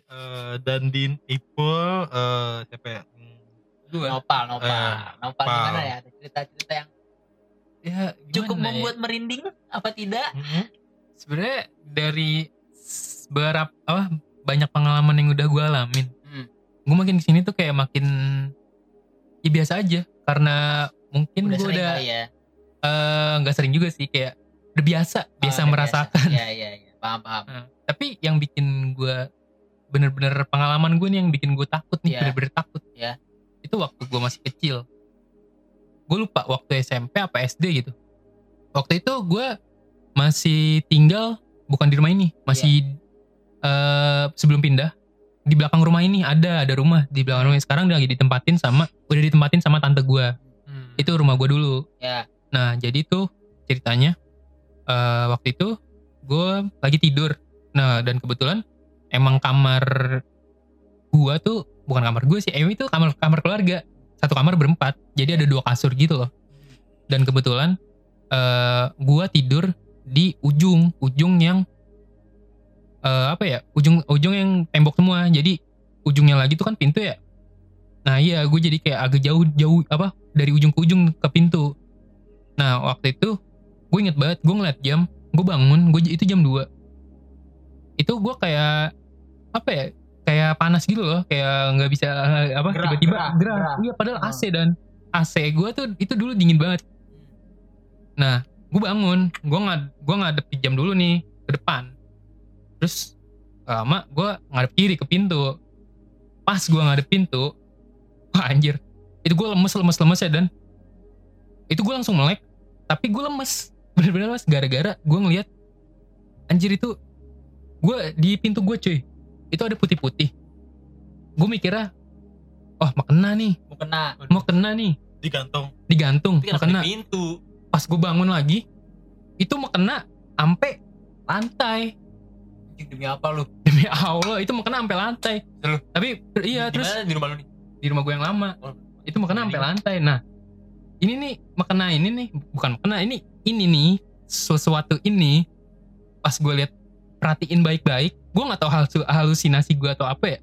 eh, Dandin Ipul eh, siapa ya? Hmm, Dua. Nopal, Nopal. Eh, Nopal Nopal. gimana ya? Ada cerita-cerita yang Ya, cukup ya? membuat merinding apa tidak? mm-mm. sebenarnya dari berapa apa banyak pengalaman yang udah gue alamin Hmm. gue makin ke sini tuh kayak makin ya biasa aja karena mungkin Udah gue sering udah ya. nggak sering juga sih kayak udah biasa biasa Oh, udah merasakan Iya, iya, iya. Paham, paham. Nah, tapi yang bikin gue bener-bener pengalaman gue nih yang bikin gue takut nih Iya. bener-bener takut Iya. itu waktu gue masih kecil gue lupa waktu SMP apa SD gitu waktu itu gue masih tinggal bukan di rumah ini masih eh, sebelum pindah di belakang rumah ini ada ada rumah di belakang rumah ini. sekarang udah lagi ditempatin sama udah ditempatin sama tante gue Hmm. itu rumah gue dulu Ya. Nah, jadi tuh ceritanya eh waktu itu gue lagi tidur. Nah, dan kebetulan emang kamar gua tuh bukan kamar gue sih, emang itu kamar kamar keluarga. Satu kamar berempat. Jadi ada dua kasur gitu loh. Dan kebetulan eh gua tidur di ujung, ujung yang eh apa ya? Ujung ujung yang tembok semua. Jadi ujungnya lagi tuh kan pintu ya. Nah, iya gue jadi kayak agak jauh jauh apa dari ujung ke ujung ke pintu. Nah waktu itu gue inget banget gue ngeliat jam, gue bangun, gue itu jam 2 Itu gue kayak apa ya? Kayak panas gitu loh, kayak nggak bisa apa tiba-tiba gerah. Iya padahal Oh. AC dan AC gue tuh itu dulu dingin banget. Nah gue bangun, gue ngad gue ngadep jam dulu nih ke depan. Terus lama gue ngadep kiri ke pintu. Pas gue ngadep pintu, wah anjir, itu gue lemes lemes lemes ya dan itu gue langsung melek tapi gue lemes bener-bener lemes gara-gara gue ngeliat anjir itu gue di pintu gue cuy. Itu ada putih-putih. Gue mikirnya oh mau kena nih. Mau kena. mau kena nih. Digantung. digantung mau kena di pintu? pas gue bangun lagi itu mau kena sampai lantai. Demi apa lu? demi allah itu mau kena sampai lantai. Lu? tapi iya Di terus di rumah lu nih. di rumah gue yang lama. Oh, itu mau kena sampai lantai. Nah ini nih makena ini nih. Bukan makena ini ini nih sesuatu ini pas gue lihat perhatiin baik-baik gue nggak tahu hal- halusinasi gue atau apa ya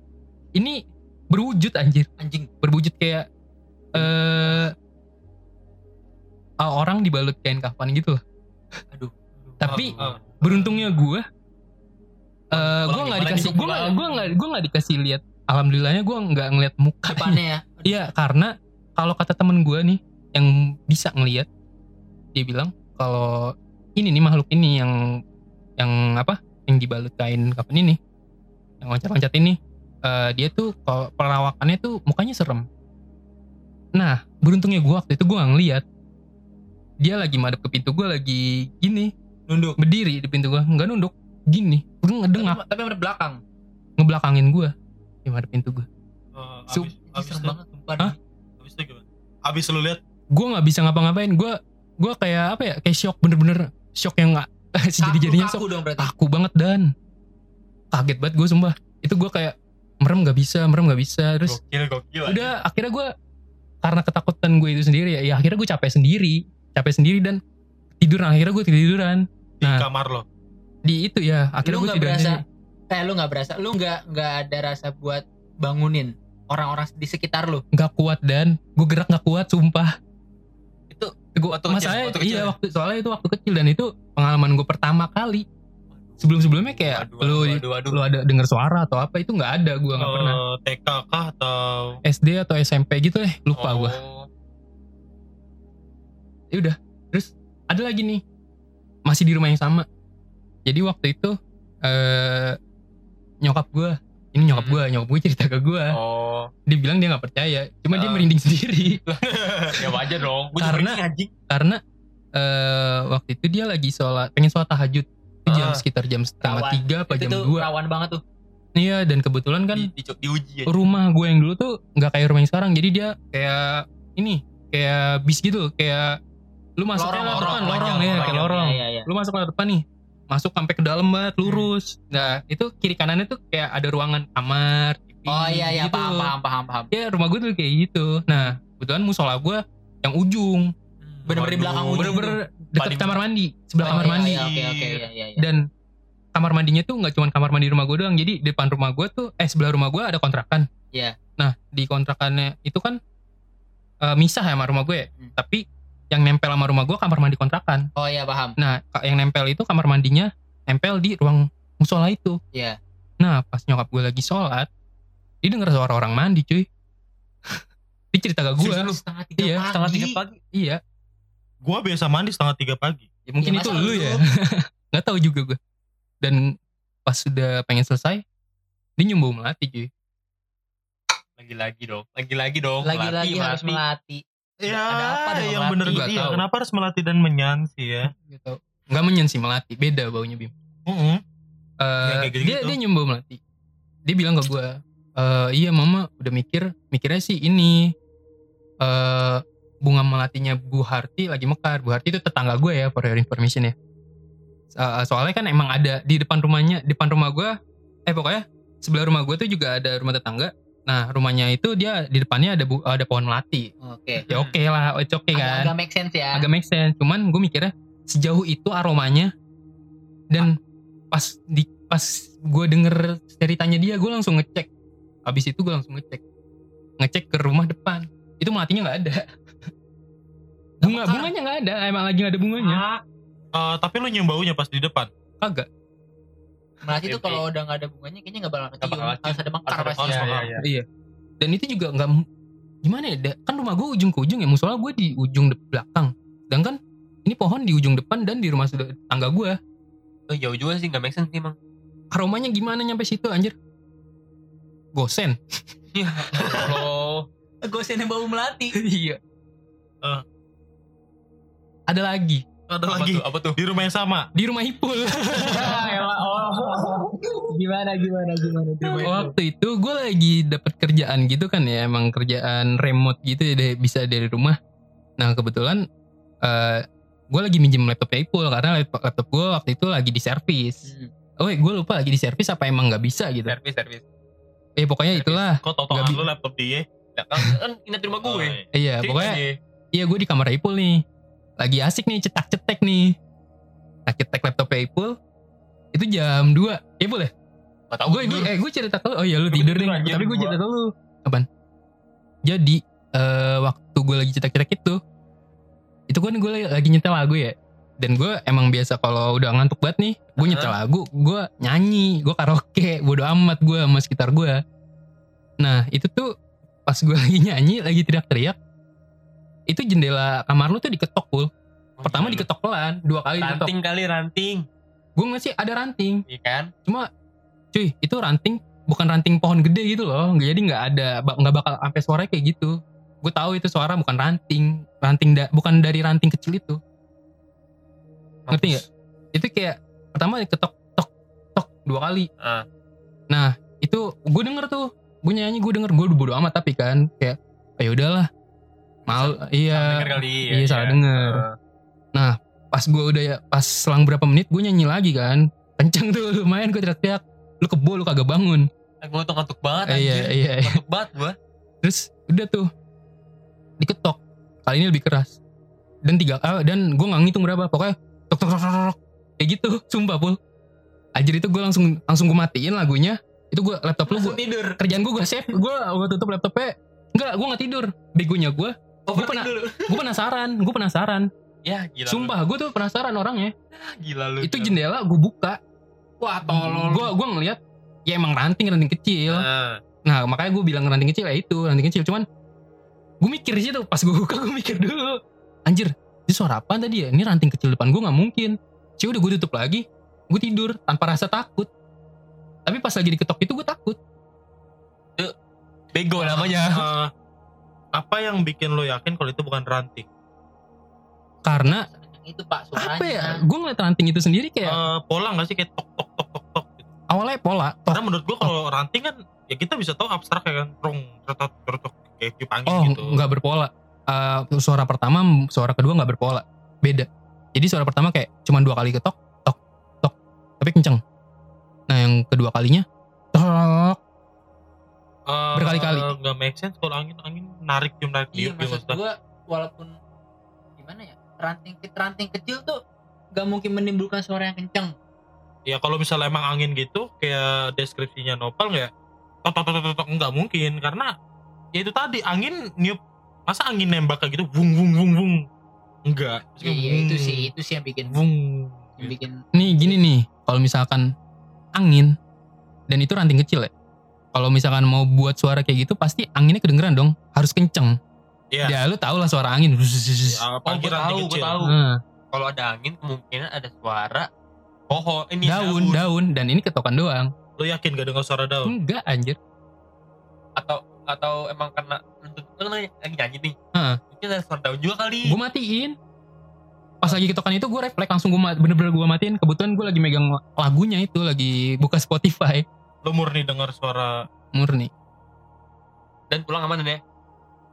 ini berwujud anjir Anjing. berwujud kayak eh orang dibalut kain kafan gitu loh. Aduh. tapi Ah, ah. beruntungnya gue eh gue nggak dikasih gue gue nggak gue nggak dikasih lihat alhamdulillahnya gue nggak ngeliat muka Depannya ya. Iya karena kalau kata temen gue nih yang bisa ngelihat dia bilang kalau ini nih makhluk ini yang yang apa yang dibalut kain kapan ini yang loncat-loncat ini eh, dia tuh kalau perawakannya tuh mukanya serem. Nah beruntungnya gue waktu itu gue gak ngeliat dia lagi madep ke pintu gue lagi gini Nunduk. berdiri di pintu gue nggak nunduk gini gue ngedengak Tapi ada belakang. ngebelakangin gue di madep pintu gue Eh, Su- abis, Ih, abis Serem itu, banget sumpah. Hah? abis itu gimana? Abis lu lihat gue nggak bisa ngapa-ngapain gue gue kayak apa ya kayak shock bener-bener shock yang nggak jadi jadinya Kaku shock dong berarti. kaku banget dan kaget banget gue sumpah itu gue kayak merem nggak bisa merem nggak bisa terus gokil gokil aja. udah akhirnya gue karena ketakutan gue itu sendiri ya, ya akhirnya gue capek sendiri capek sendiri dan tidur Nah, akhirnya gue tiduran di nah. kamar lo. di itu ya akhirnya gue tiduran berasa- sendiri. Kayak lu nggak berasa, lu nggak nggak ada rasa buat bangunin orang-orang di sekitar lu. nggak kuat dan gue gerak nggak kuat sumpah Gua, waktu kecil, masalahnya waktu kecil iya ya? waktu soalnya itu waktu kecil dan itu pengalaman gue pertama kali. Sebelum sebelumnya kayak Waduh, lu waduh, waduh, lu ada denger suara atau apa itu nggak ada gue nggak Eh, pernah. TK kah atau? SD atau SMP gitu deh lupa Oh, gue ya udah terus ada lagi nih masih di rumah yang sama. Jadi waktu itu eh nyokap gue ini nyokap gue nyokap gue cerita ke gue Oh, dia bilang dia nggak percaya cuma dia Ah. merinding sendiri ya wajar dong. Gua Karena- merinding, karena eh waktu itu dia lagi sholat pengen sholat tahajud itu jam Ah. sekitar jam setengah Rawan. tiga apa Itu jam dua rawan banget tuh. iya dan kebetulan kan di, di, diuji aja. rumah gue yang dulu tuh nggak kayak rumah yang sekarang jadi dia kayak ini kayak bis gitu kayak lu masuk Lorong, lewat lorong, depan lorong, panjang, ya kayak panjang. lorong Iya, iya. lu masuk lewat depan nih masuk sampai ke dalam banget lurus nah itu kiri kanannya tuh kayak ada ruangan kamar TV, Oh iya iya gitu. paham paham paham paham. ya rumah gue tuh kayak gitu nah kebetulan musola gue yang ujung Bener-bener di belakang ujung. bener-bener deket Paling- kamar mandi sebelah Oh, kamar iya, mandi Iya, oke oke iya iya. iya. dan kamar mandinya tuh nggak cuma kamar mandi rumah gue doang jadi di depan rumah gue tuh eh sebelah rumah gue ada kontrakan Iya. nah di kontrakannya itu kan eh, misah ya sama rumah gue Hmm. tapi yang nempel sama rumah gue kamar mandi kontrakan Oh iya paham. nah yang nempel itu kamar mandinya nempel di ruang musola itu Iya. nah pas nyokap gue lagi sholat dia denger suara orang mandi cuy dia cerita ke gue? Setengah tiga Iya, pagi. Setengah tiga pagi. iya Gua biasa mandi setengah tiga pagi. ya mungkin Ya, itu lu ya nggak tahu juga gue dan pas sudah pengen selesai dia nyumbau melati cuy Lagi-lagi dong. Lagi-lagi dong. Lagi-lagi harus melatih. Melatih. Ya, Ada apa dengan yang bener Nggak iya. tahu. Kenapa harus melatih dan menyan sih ya? gitu nggak menyen sih melati beda baunya bim Heeh. Eh, Ya, kayak gitu-gitu. dia dia nyumbau melati dia bilang ke gue "Eh, iya mama udah mikir mikirnya sih ini eh bunga melatinya Bu Harti lagi mekar Bu Harti itu tetangga gue ya for your information ya Eh, soalnya kan emang ada di depan rumahnya depan rumah gue eh pokoknya sebelah rumah gue tuh juga ada rumah tetangga nah rumahnya itu dia di depannya ada bu- ada pohon melati. Oke. ya oke lah it's okay Agak, kan. agak make sense ya. agak make sense. Cuman gue mikirnya sejauh itu aromanya dan pas di pas gue denger ceritanya dia gue langsung ngecek. Habis itu gue langsung ngecek. Ngecek ke rumah depan. Itu melatinya nggak ada. Bunga bunganya nggak ada. Emang lagi nggak ada bunganya. Eh, tapi lu nyium baunya pas di depan. kagak Melati itu kalau udah nggak ada bunganya kayaknya nggak bakal kecium. bakal Harus ada mekar pasti. Harus Iya, mekar. iya, iya. iya dan itu juga nggak gimana ya kan rumah gue ujung ke ujung ya musola gue di ujung de- belakang sedangkan ini pohon di ujung depan dan di rumah sudah tangga gue Oh, jauh juga sih. Gak make sense sih, emang. aromanya gimana nyampe situ anjir gosen Ya Allah. Gosen yang bau melati. iya. Eh. Ada lagi Ada Apa lagi tuh? Apa tuh? di rumah yang sama. di rumah Ipul. gimana gimana gimana Waktu itu gue lagi dapat kerjaan gitu kan ya, emang kerjaan remote gitu ya, deh, bisa dari rumah. Nah kebetulan eh gue lagi minjem laptopnya Ipul karena laptop, laptop gue waktu itu lagi di servis. Hmm. Oh, gue lupa lagi di servis apa emang nggak bisa gitu. Servis, servis. Eh pokoknya itulah. Kok tau Nggak tau bi- lu laptop dia? Ya, kan, kan ingat di rumah gue. Oh, iya. Iya, Cerita pokoknya deh. iya gue di kamar Ipul nih. Lagi asik nih cetak-cetek nih. Nah, cetek laptopnya Ipul. Itu jam 2. Ipul ya? Gak tau gue gue eh gue cerita ke lu oh iya lu tidur tidur nih tapi gue gua. cerita ke lu apaan jadi eh waktu gue lagi cetak-cetak itu itu kan gue lagi nyetel lagu ya dan gue emang biasa kalau udah ngantuk banget nih gue nyetel lagu gue nyanyi gue karaoke bodo amat gue sama sekitar gue nah itu tuh pas gue lagi nyanyi lagi teriak-teriak itu jendela kamar lu tuh diketok pul pertama diketok pelan dua kali diketok. Ranting kali, ranting. gue nggak sih ada ranting. Iya kan? cuma cuy itu ranting bukan ranting pohon gede gitu loh. Jadi nggak ada nggak bakal sampai suara kayak gitu. Gue tahu itu suara bukan ranting ranting da- bukan dari ranting kecil itu. Ngerti nggak? Itu kayak pertama ketok tok tok dua kali. Ah. nah itu gue denger tuh. Gue nyanyi gue denger. Gue bodo amat tapi kan kayak ayo udahlah mal Salah iya kali. iya, salah denger. Ah. pas gue udah ya pas selang berapa menit gue nyanyi lagi kan kenceng tuh lumayan gue teriak-teriak lu kebo lu kagak bangun Gue tuh ngantuk banget Eh, iya anjir. iya iya. Ngantuk banget gue. terus udah tuh diketok kali ini lebih keras dan tiga ah, dan gue nggak ngitung berapa pokoknya tok tok tok tok, tok. kayak gitu sumpah pul ajar itu gue langsung langsung gue matiin lagunya itu gue laptop lu gue tidur. kerjaan gue gue save gue gue tutup laptopnya enggak gue nggak tidur begonya gue Overthink pernah- gue penasaran gue penasaran. Ya gila. sumpah gue tuh penasaran orangnya. Lu. Gila lu. itu jendela gue buka. Wah tolol. gue gue ngeliat ya emang ranting ranting kecil. Ah. Nah makanya gue bilang ranting kecil ya itu ranting kecil. Cuman gue mikir sih tuh pas gue buka gue mikir dulu. Anjir ini suara apa tadi ya? Ini ranting kecil depan gue nggak mungkin. Sih udah gue tutup lagi. Gue tidur tanpa rasa takut. Tapi pas lagi diketok itu gue takut. Bego namanya. Eh, apa yang bikin lo yakin kalau itu bukan ranting? karena itu pak suaranya. apa ya? Gue ngeliat ranting itu sendiri kayak Eh, pola nggak sih? Kayak tok tok tok tok tok gitu. awalnya pola Karena menurut gua kalau ranting kan ya kita bisa tahu abstrak ya kan, rong, retot, retot, kayak tiup angin oh gitu. nggak berpola. Eh, suara pertama suara kedua nggak berpola. Beda. Jadi suara pertama kayak cuma dua kali ketok tok tok. Tapi kenceng. Nah yang kedua kalinya tok Eh, berkali-kali. Nggak make sense kalau angin angin narik cium narik Iya tiup maksud gue walaupun gimana ya ranting ranting kecil tuh gak mungkin menimbulkan suara yang kencang. ya kalau misalnya emang angin gitu kayak deskripsinya Nopal nggak tok tok tok nggak mungkin karena ya itu tadi angin niup masa angin nembak kayak gitu vung vung vung vung enggak Iya, iya, itu sih itu sih yang bikin vung yang bikin nih gini nih kalau misalkan angin dan itu ranting kecil ya kalau misalkan mau buat suara kayak gitu pasti anginnya kedengeran dong harus kenceng Iya. ya lu tau lah suara angin Ya, Oh, gue tahu, gue kecil. tahu. Nah, Kalau ada angin kemungkinan ada suara pohon ini daun daun dan ini ketokan doang Lu yakin gak dengar suara daun? enggak anjir atau atau emang karena lu kan lagi nyanyi nih. Heeh. Mungkin ada suara daun juga kali. gue matiin pas lagi ketokan itu gue refleks langsung gue bener-bener gue matiin kebetulan gue lagi megang lagunya itu lagi buka Spotify Lu murni dengar suara murni Dan pulang aman ya.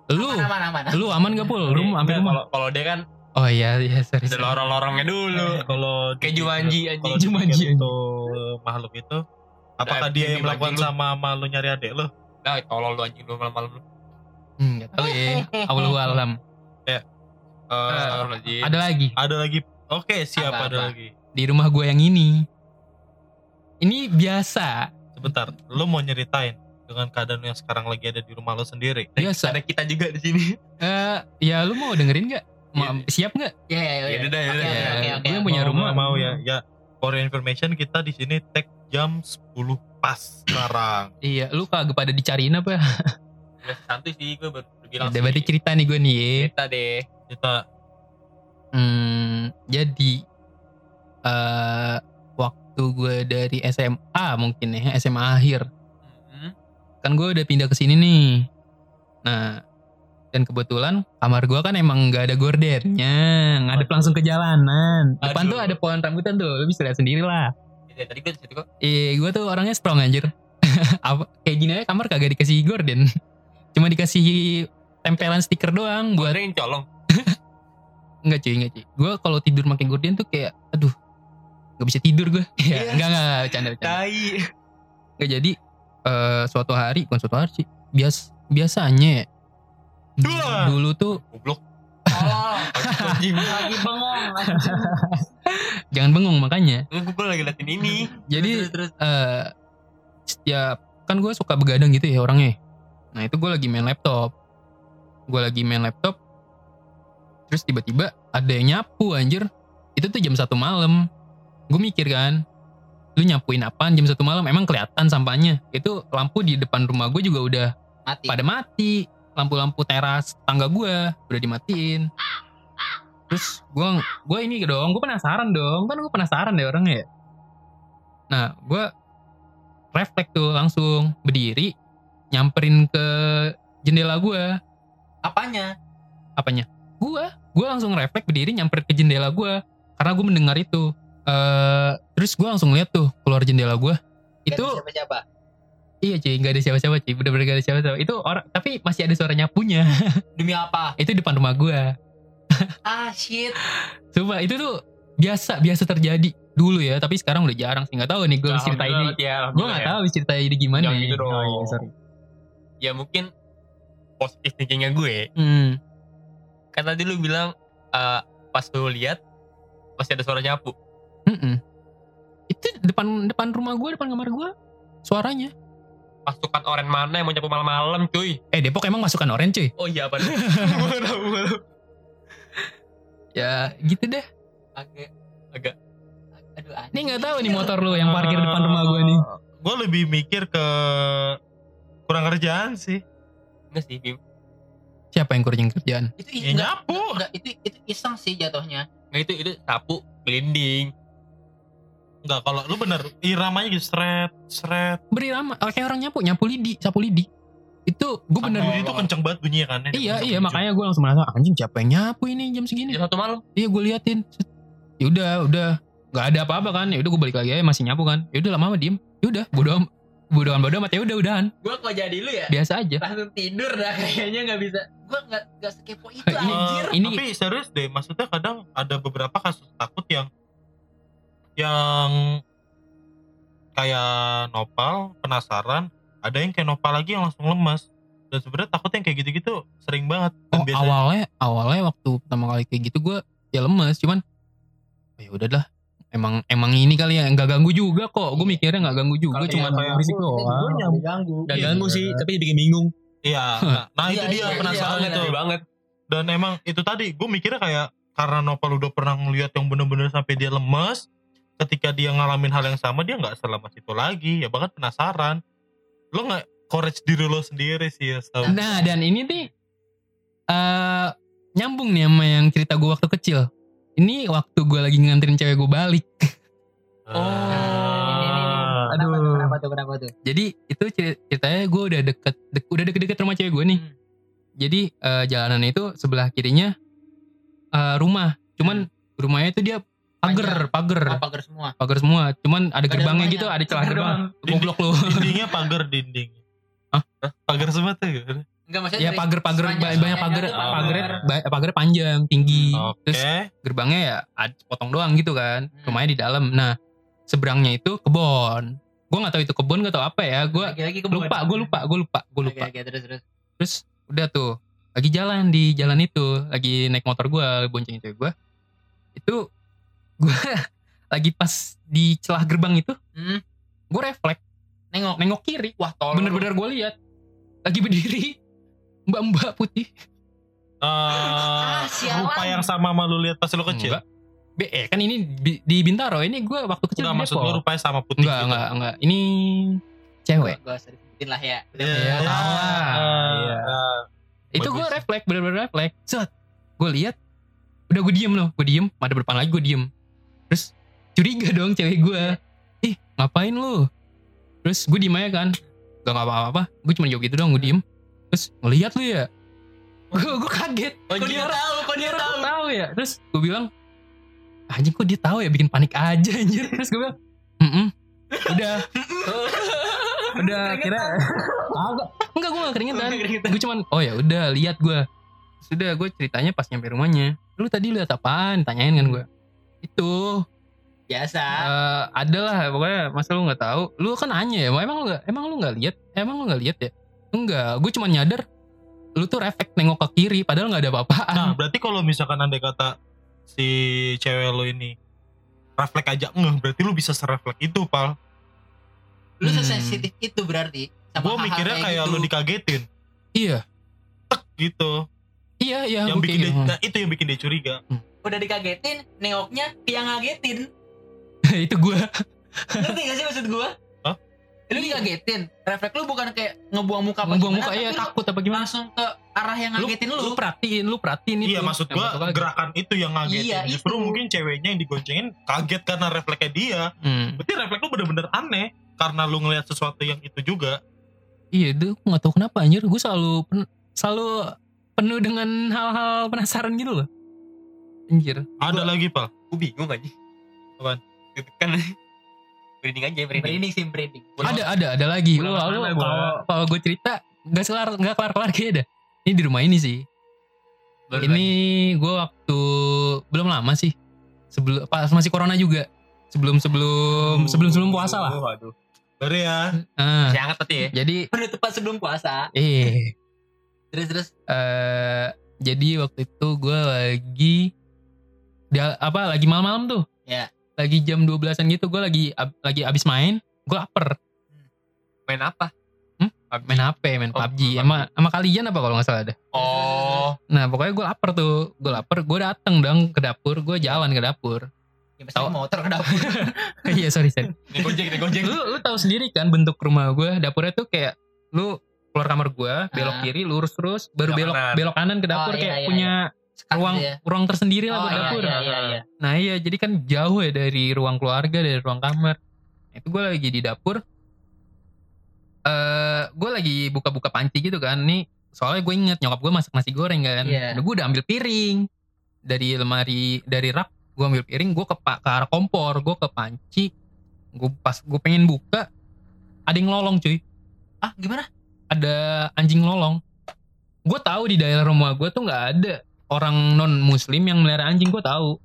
lu aman aman aman. lu aman gak pul lu Enggak, rumah Kalau kalau dia kan oh iya iya sorry, ada sorry. lorong-lorongnya dulu. kalau Kayak di- Jumanji kalau anjing. di Jumanji, pikir anjing. itu makhluk itu apakah Nah, dia yang melakukan sama sama lu nyari adik lu? Nah, tolol lu anjing lu malam-malam lu. hmm, gak tahu ya Allahu alam Eh, Astagfirullahaladzim. ada lagi ada lagi oke siapa Apa, ada lagi di rumah gue yang ini ini biasa sebentar lu mau nyeritain dengan keadaan yang sekarang lagi ada di rumah lu sendiri biasa Ada kita juga di sini. Eh, ya lu mau dengerin gak Ma- siap nggak Iya iya iya. Ya udah, ya udah. Ya, gue punya Mau- rumah. mau ya ya for information kita di sini tag jam 10 pas sekarang iya lu kagak pada dicariin apa Udah santuy sih gue baru bilang Udah berarti cerita nih gue nih ya. Cerita deh. kita Hmm, jadi eh waktu gue dari SMA mungkin ya SMA akhir Hmm. kan gue udah pindah ke sini nih. Nah dan kebetulan kamar gue kan emang nggak ada gordennya, ngadep Waduh. langsung ke jalanan. Depan Aduh. tuh ada pohon rambutan tuh, lu bisa lihat sendiri lah. Ya, tadi gue kok. Eh, gue tuh orangnya strong anjir. Apa, kayak gini aja kamar kagak dikasih gorden. Cuma dikasih tempelan stiker doang buat yang colong. Enggak cuy, enggak cuy. Gue kalau tidur pakai gorden tuh kayak aduh nggak bisa tidur gue. Ya, Iya. enggak enggak canda canda. Tai. Enggak jadi eh suatu hari bukan suatu hari sih. Bias biasanya ya, Wah. dulu tuh Goblok. Oh, lagi bengong. jangan bengong makanya. Gue lagi liatin ini. Jadi terus, terus. eh setiap kan gue suka begadang gitu ya orangnya. Nah itu gue lagi main laptop. Gue lagi main laptop. Terus tiba-tiba ada yang nyapu anjir. Itu tuh jam satu malam. Gue mikir kan. Lu nyapuin apaan jam satu malam? Emang kelihatan sampahnya. Itu lampu di depan rumah gue juga udah Mati. pada mati. Lampu-lampu teras tangga gue udah dimatiin. Terus gue gue ini dong, gue penasaran dong. Kan gue penasaran deh orangnya ya. Nah, gue refleks tuh langsung berdiri nyamperin ke jendela gue. Apanya? Apanya? Gue, gue langsung refleks berdiri nyamperin ke jendela gue karena gue mendengar itu. Eh terus gue langsung lihat tuh keluar jendela gue. Itu ada siapa-siapa. iya cuy, nggak ada siapa-siapa cuy, bener-bener gak ada siapa-siapa. Itu orang, tapi masih ada suara nyapunya. Demi apa? itu depan rumah gue. Ah shit. Coba itu tuh biasa biasa terjadi dulu ya, tapi sekarang udah jarang sih. Nggak tahu nih gue cerita ini. Ya, Gue nggak tahu cerita ini gimana. Jangan ya. gitu dong. Oh, iya, sorry. Ya mungkin positif thinkingnya gue. Hmm. Kan tadi lu bilang eh, pas lu lihat masih ada suara nyapu. Mm-mm. Itu depan depan rumah gue, depan kamar gue, suaranya. Pasukan orang mana yang mau nyapu malam-malam cuy? Eh Depok emang masukan orange cuy. Oh iya apa? Ya gitu deh. Agak. Agak. Aduh. anjing. Ini nggak tahu nih motor lu yang parkir depan rumah gue nih. gue lebih mikir ke kurang kerjaan sih Enggak sih, Bim. Siapa yang kurang kerjaan? Itu ya enggak, nyapu enggak, itu itu iseng sih jatuhnya. Nggak itu itu sapu gelinding. Enggak kalau lu bener iramanya gitu seret seret Beri lama, oh, kayak orang nyapu, nyapu lidi, sapu lidi. Itu gue bener. Jadi itu kenceng banget bunyinya kan Iya iya makanya gue langsung merasa anjing siapa yang nyapu ini jam segini? Jam satu malam. Iya gue liatin. Ya udah, udah. Gak ada apa-apa kan. Ya udah gue balik lagi aja masih nyapu kan. Ya udah lama-lama diem. Ya udah, bodo am bodo amat bodo amat ya udah udahan. Gue kok jadi lu ya? Biasa aja. Langsung tidur dah kayaknya nggak bisa. Gue nggak nggak sekepo itu anjir. ini- tapi serius deh maksudnya kadang ada beberapa kasus takut yang yang kayak nopal penasaran ada yang kayak nopal lagi yang langsung lemas dan sebenarnya takut yang kayak gitu-gitu sering banget dan Oh biasanya awalnya awalnya waktu pertama kali kayak gitu gue ya lemes cuman "Oh, ya udahlah emang emang ini kali ya nggak ganggu juga kok gue mikirnya nggak ganggu juga Kalau cuma kayak berisik Gue doang ganggu. Gak Iya. ganggu sih, tapi bikin bingung. Iya, nah, nah itu Iya, dia iya, penasaran iya, itu. Banget. Dan emang itu tadi gue mikirnya kayak karena Nopal udah pernah ngeliat yang bener-bener sampai dia lemes, ketika dia ngalamin hal yang sama dia nggak selemas itu lagi, ya bahkan penasaran. Lo nggak courage diri lo sendiri sih ya, Sal. nah dan ini nih eh nyambung nih sama yang cerita gue waktu kecil ini waktu gue lagi nganterin cewek gue balik. Ah. Kenapa tuh, Aduh. Kenapa tuh? Kenapa tuh? jadi itu cer- ceritanya gue udah deket, dek- udah deket-deket rumah cewek gue nih Hmm. jadi eh, jalanan itu sebelah kirinya eh, rumah cuman rumahnya itu dia pagar pagar Oh, pagar semua. pagar semua cuman ada Ada gerbangnya rumahnya. gitu ada celah Pagar gerbang doang. goblok lu Dindingnya pagar dinding. Hah? Pagar semua tuh. ya? Enggak maksudnya ya pagar pagar banyak pagar pagar. pagarnya panjang tinggi Oke. terus gerbangnya ya ada potong doang gitu kan Hmm. rumahnya di dalam nah seberangnya itu kebon gue nggak tahu itu kebon gak tahu apa ya gue kebun. lupa gue lupa gue lupa gue lupa Oke, oke, terus terus. terus udah tuh lagi jalan di jalan itu lagi naik motor gue bonceng cewek gue itu gue lagi pas di celah gerbang itu Hmm. gue refleks Nengok. nengok kiri Wah, tolong. bener-bener gue lihat lagi berdiri mbak-mbak putih sialan. rupa yang sama sama lu lihat pas lu kecil. Enggak. Be, eh, kan ini di Bintaro ini gue waktu kecil Enggak maksud gue rupanya sama putih. enggak gitu. enggak enggak ini cewek Gak usah disebutin lah ya. Iya, tahu lah. Eh, Iya. eh, itu gue refleks bener-bener refleks set gue lihat udah gue diem loh gue diem ada depan lagi gue diem terus curiga dong cewek gue ih ngapain lu? Terus gue diem aja kan. Gak apa-apa gue cuma jawab gitu dong gue diem. Terus ngeliat lu ya? Gue gue kaget. Kok dia tahu? Kok dia tahu? tahu ya? Terus gue bilang anjing kok dia tahu ya? Bikin panik aja anjir. Terus gue bilang "Mm-mm." udah. Udah kira enggak gue gak keringetan. Gue cuman oh ya udah lihat gue sudah gue ceritanya pas nyampe rumahnya. Lu tadi lihat apaan? Tanyain kan gue itu Biasa. eh ada lah pokoknya masa lu nggak tahu lu kan nanya ya emang lu nggak emang lu nggak lihat emang lu nggak lihat ya enggak gue cuma nyadar lu tuh refleks nengok ke kiri padahal nggak ada apa-apaan Nah, berarti kalau misalkan andai kata si cewek lo ini refleks aja ngeh, berarti lu bisa serefleks itu, Pal. Lu Hmm. sesensitif itu berarti. sama Gue mikirnya kayak gitu. lu dikagetin iya gitu. iya iya yang bikin kayak dia, gitu. nah, itu yang bikin dia curiga. Udah dikagetin, nengoknya yang ngagetin. itu gue Ngerti gak sih maksud gua? Hah? Lu dikagetin. Refleks lu bukan kayak ngebuang muka apa ngebuang gimana, muka iya lu takut apa gimana langsung ke arah yang lu, ngagetin lu. lu perhatiin lu perhatiin itu Iya, maksud gua lagi. gerakan itu yang ngagetin. Iya, Justru itu. mungkin ceweknya yang digoncengin kaget karena refleksnya dia. Hmm. Berarti refleks lu bener-bener aneh karena lu ngelihat sesuatu yang itu juga. iya itu gue gak tahu kenapa anjir gue selalu pen- selalu penuh dengan hal-hal penasaran gitu loh anjir Ada lagi, Pal. Gue bingung aja. Apaan? Itu kan merinding aja merinding. Merinding sih merinding. ada ada ada lagi Pulang lu ke lu mana gua? kalau kalau gue cerita nggak kelar nggak kelar kelar kayak ada ini di rumah ini sih Baru ini gue waktu belum lama sih sebelum pas masih corona juga sebelum sebelum sebelum sebelum puasa lah aduh. Baru ya. Ah, Masih hangat berarti ya. jadi Penutupan sebelum puasa. eh Terus terus. eh jadi waktu itu gue lagi dia apa lagi malam-malam tuh Ya. lagi jam 12an gitu gue lagi ab- lagi abis main gue lapar Main apa? Hmm? PUBG. main HP main Oh, PUBG sama sama kalian apa kalau nggak salah ada Oh, nah pokoknya gue lapar tuh gue lapar gue dateng dong ke dapur gue jalan ke dapur Ya pasti Tahu. motor ke dapur. iya sorry sorry ini gojek, ini gojek. lu lu tahu sendiri kan bentuk rumah gue dapurnya tuh kayak lu keluar kamar gue belok Ah. kiri lurus terus baru Belok belok kanan. ke dapur Oh, iya, kayak iya, punya Sekat ruang gitu ya. ruang tersendiri lah Oh, buat iya, dapur iya, iya, iya. Nah iya jadi kan jauh ya dari ruang keluarga dari ruang kamar. Itu gue lagi di dapur. eh gue lagi buka-buka panci gitu kan. Nih soalnya gue inget nyokap gue masak nasi goreng kan. Iya. Nah, gue udah ambil piring dari lemari dari rak. Gue ambil piring. Gue ke ke arah kompor. Gue ke panci. Gue pas gue pengen buka ada yang lolong cuy. Ah, gimana? Ada anjing lolong. Gue tahu di daerah rumah gue tuh nggak ada orang non muslim yang melihara anjing. Gue tahu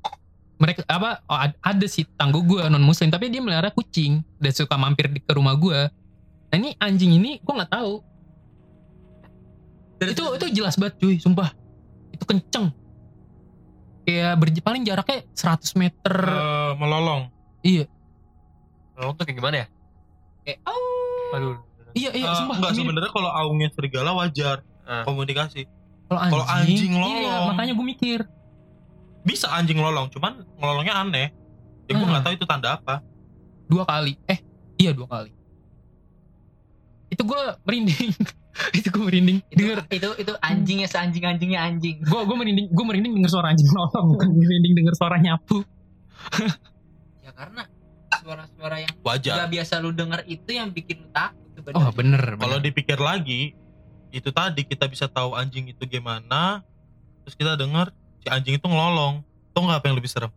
mereka apa oh, ad- ada sih tangguh gue non muslim tapi dia melihara kucing dan suka mampir di ke rumah gue nah ini anjing ini gue nggak tahu itu itu jelas banget cuy sumpah itu kenceng kayak berj- paling jaraknya 100 meter Eh, melolong. Iya. Melolong tuh kayak gimana ya? Kayak oh. Aduh. Iya iya Eh, sumpah. enggak sebenarnya kalau aungnya serigala wajar Ah. komunikasi. Kalau kalau anjing Iya, lolong. makanya gue mikir. Bisa anjing lolong, cuman ngelolongnya aneh. Ya gue Hmm. nggak tahu itu tanda apa. dua kali eh iya dua kali itu gue merinding itu gue merinding Itu, denger itu itu anjingnya seanjing anjingnya anjing. gue gue merinding gue merinding denger suara anjing nolong bukan merinding denger suara nyapu Ya karena suara-suara yang Wajar. gak biasa lu denger itu yang bikin lu takut oh sebenarnya. bener, Kalau bener. dipikir lagi, itu tadi kita bisa tahu anjing itu gimana, terus kita dengar si anjing itu ngelolong. Tuh nggak apa yang lebih serem?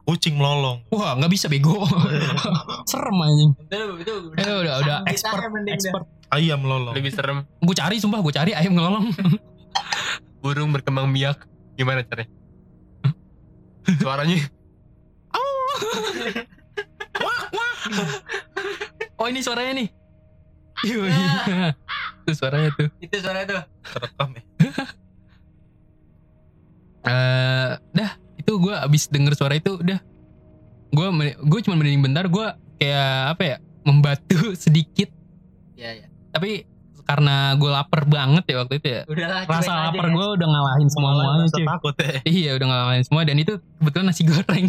Kucing melolong. wah nggak bisa bego serem anjing itu, itu itu udah udah Kita expert expert Ayam melolong. Lebih serem. gue cari sumpah gue cari ayam ngelolong Burung berkembang biak. Gimana caranya? Suaranya. oh ini suaranya nih Iya, iya. Tuh suaranya tuh. Itu suara itu. Terekam ya. eh dah itu gue abis denger suara itu udah gue gue cuma merinding bentar gue kayak apa ya membatu sedikit Iya ya. tapi karena gue lapar banget ya waktu itu ya Udahlah. rasa lapar ya. gue udah ngalahin semua semuanya Rasa cuy takut ya. iya udah ngalahin semua dan itu kebetulan nasi goreng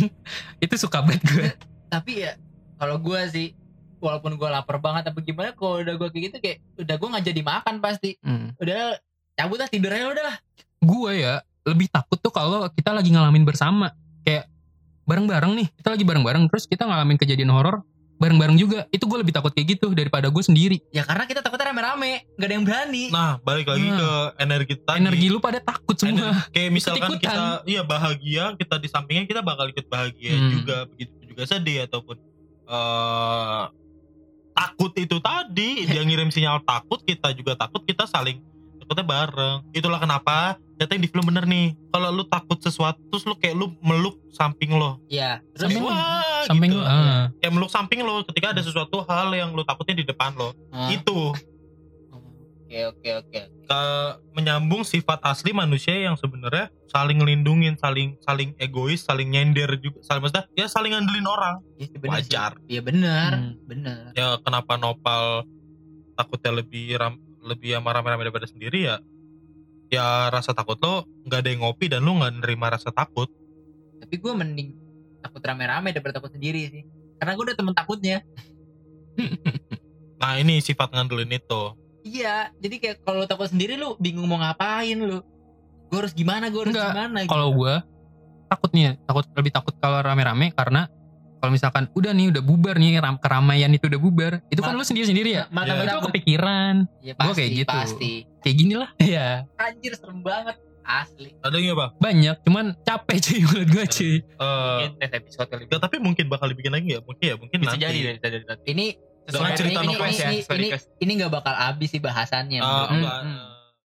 itu suka banget gue Tapi ya kalau gua sih walaupun gua lapar banget apa gimana kalau udah gua kayak gitu kayak udah gua nggak jadi makan pasti. hmm. Udah cabut lah tidur aja udah lah. gue ya lebih takut tuh kalau kita lagi ngalamin bersama kayak bareng-bareng nih kita lagi bareng-bareng terus kita ngalamin kejadian horor bareng-bareng juga itu gue lebih takut kayak gitu daripada gue sendiri Ya karena kita takutnya rame-rame, nggak ada yang berani. Nah, balik lagi Nah. ke energi tadi. energi lu pada takut semua Ener- kayak misalkan Ikut-ikutan. kita iya bahagia kita di sampingnya kita bakal ikut bahagia Hmm. juga begitu juga sedih ataupun eh takut itu tadi. Dia ngirim sinyal takut kita juga takut kita saling takutnya bareng. Itulah kenapa yang di film bener nih. Kalau lu takut sesuatu terus lu kayak lu meluk samping lo. Iya. Samping wah samping gitu. lu ah. kayak meluk samping lo ketika ada sesuatu hal yang lu takutin di depan lo. Ah, itu Oke oke oke. ke menyambung sifat asli manusia yang sebenarnya saling ngelindungin, saling saling egois, saling nyender juga, saling maksudnya ya saling ngandelin orang. Iya sih, bener sih. Wajar. Iya benar, Hmm. benar. Ya kenapa Nopal takutnya lebih ram, lebih sama rame-rame daripada sendiri ya? Ya rasa takut lo nggak ada yang ngopi dan lo nggak nerima rasa takut. Tapi gue mending takut rame-rame daripada takut sendiri sih. Karena gue udah temen takutnya. Nah ini sifat ngandelin itu. Iya, jadi kayak kalau lu takut sendiri lu bingung mau ngapain lu. Gue harus gimana, gue harus Enggak, gimana. kalau gitu. gue takutnya takut lebih takut kalau rame-rame karena kalau misalkan udah nih udah bubar nih ram keramaian itu udah bubar itu kan lu sendiri sendiri ya Mana Ya. itu kepikiran Ya, gua pasti, kayak gitu. Pasti. kayak gini lah ya Anjir serem banget. Asli. Ada nggak bang? banyak cuman capek cuy menurut gue cuy Eh, Mungkin next episode kali. nggak, tapi mungkin bakal dibikin lagi ya? Mungkin ya, mungkin Bisa nanti. jadi dari tadi. Ini Dengan cerita ini, ini, ya, ini, sesuai ini, ini gak bakal habis sih bahasannya. Ah, enggak. Hmm,